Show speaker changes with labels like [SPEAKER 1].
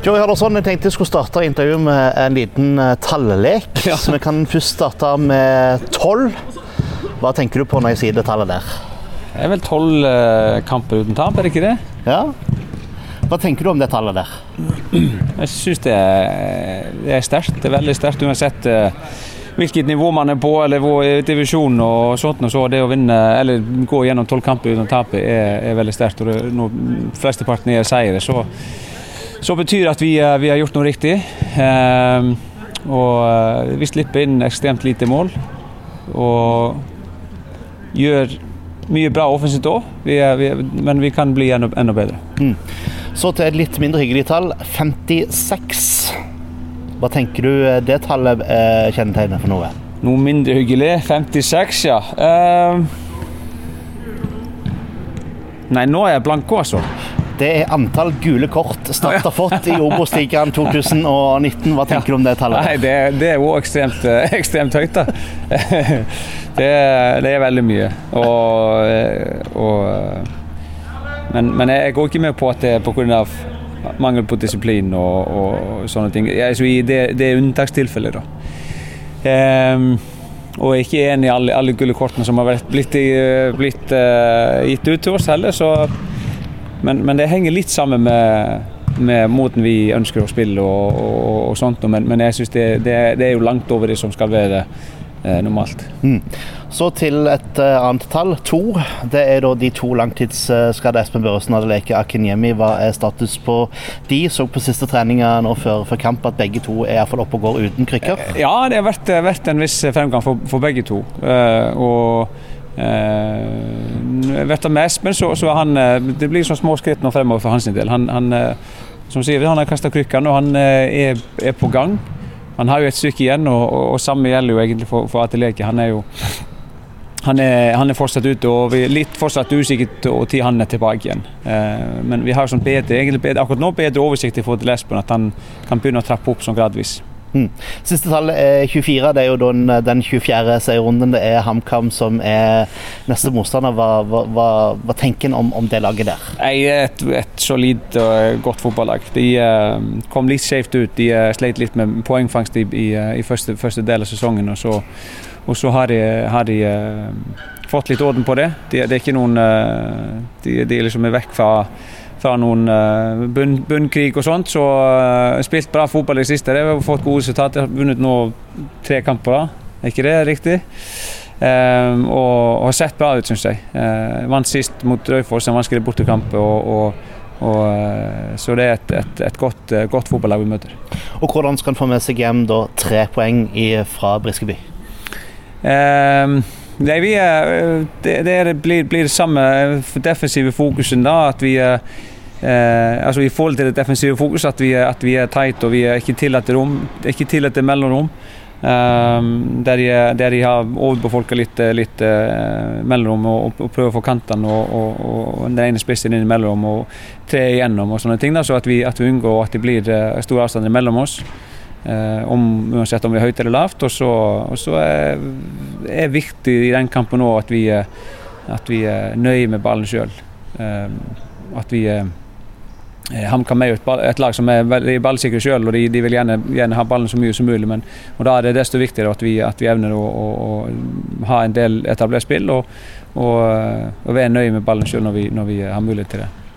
[SPEAKER 1] Joey Hallersson, jeg tenkte jeg skulle starte intervjuet med en liten uh, tallelek.
[SPEAKER 2] Ja.
[SPEAKER 1] Så vi kan først starte med tolv. Hva tenker du på når jeg sier det tallet der?
[SPEAKER 2] Det er vel tolv eh, kamper uten tap, er det ikke det?
[SPEAKER 1] Ja? Hva tenker du om det tallet der?
[SPEAKER 2] Jeg syns det, er- det er sterkt. Det er veldig sterkt uansett eh, hvilket nivå man er på eller hvor divisjon og sånt. Og så det å vinne, eller gå gjennom tolv kamper uten tap er, er veldig sterkt. Og det, når flesteparten er seire, så, så betyr det at vi, eh, vi har gjort noe riktig. Eh, og eh, vi slipper inn ekstremt lite mål. Og gjør mye bra offensivt òg, men vi kan bli enda, enda bedre.
[SPEAKER 1] Så til et litt mindre hyggelig tall. 56. Hva tenker du eh, det tallet eh, kjennetegner for noe?
[SPEAKER 2] Noe mindre hyggelig. 56, ja. Uh... nei, nå er jeg blank altså.
[SPEAKER 1] Det er antall gule kort Start har fått i Obos-ligaen 2019. Hva tenker du om det tallet?
[SPEAKER 2] Nei, det, det er jo ekstremt, eh, ekstremt høyt, da. det, det er veldig mye. Og, eh, og eh, men, men jeg går ikke med på at det er pga. mangel på disiplin og, og sånne ting. Jeg, så i det, det er unntakstilfeller, da. Um, og jeg er ikke enig i alle, alle gule kortene som har vært, blitt, blitt uh, gitt ut til oss heller, så men, men det henger litt sammen med, med måten vi ønsker å spille og, og, og sånt. Men, men jeg synes det, det, det er jo langt over det som skal være eh, normalt.
[SPEAKER 1] Så til et uh, annet tall, to. Det er da de to langtidsskadde Espen Børresen og Adeleke Akinyemi. Hva er status på de? Så på siste treninga nå før, før kamp at begge to er iallfall oppe og går uten krykker.
[SPEAKER 2] Ja, det har vært, vært en viss fremgang for, for begge to. Uh, og eh, du, med Espen så, så han eh, Det blir sånn små skritt nå fremover for hans del. Han, han, eh, som sier, han har kasta krykkene, og han eh, er, er på gang. Han har jo et stykke igjen, og, og, og samme gjelder jo egentlig for, for Ateleke. Han er jo han er, han er fortsatt ute, og vi er litt fortsatt usikkert når han er tilbake igjen. Men vi har sånn bedre, bedre, akkurat nå bedre oversikt i forhold til Espen, at han kan begynne å trappe opp sånn gradvis.
[SPEAKER 1] Siste tallet er 24. Det er jo den, den 24. seierrunden. Det er HamKam som er neste motstander. Hva, hva, hva, tenker en om, om det laget der?
[SPEAKER 2] Nei, et, et solid og godt fotballag. De uh, kom litt skjevt ut. De uh, sleit litt med poengfangst i, i, eh, i første, første del av sesongen. Og så, og så har de, har de uh, fått litt orden på det. De, det er ikke noen De, de liksom er vekk fra, fra noen eh, bunn, bunnkrig og sånt. Så uh, spilt bra fotball i det siste. Det har fått gode resultater. Har vunnet nå tre kamper. da. Er ikke det riktig? Um, og, og har sett bra ut, syns jeg. Uh, vant sist mot Raufoss, en vanskelig bortekamp. Og, og, eh, så det er et, et, et godt, uh, godt fotballag vi møter.
[SPEAKER 1] Og hvordan skal en få med seg hjem da tre poeng i, fra Briskeby?
[SPEAKER 2] Eh, nei, vi det, det blir, blir det samme defensive fokusen da. At vi er Eh, altså I forhold til det defensive fokuset, at vi at vi er tight og vi er ikke tillater rom, ikke tillater mellomrom. Eh, der, de, der de har overbefolka litt, litt eh, mellomrom og, og prøver å få kantene og, og, og den ene spissen inn imellom og tre igjennom og sånne ting. Da, så at vi, at vi unngår at det blir store avstander mellom oss. Uh, om, uansett om vi er høyt eller lavt. Og så, og så er, er viktig i den kampen òg at at vi er nøye med ballen sjøl. Um, at vi HamKam er jo et, ball- et lag som er veldig ballsikre sjøl, og de, de vil gjerne, gjerne ha ballen så mye som mulig. Men, og Da er det desto viktigere at vi, at vi evner å, å, å ha en del etablert spill og, og, og være nøye med ballen sjøl når, når vi har mulighet til det.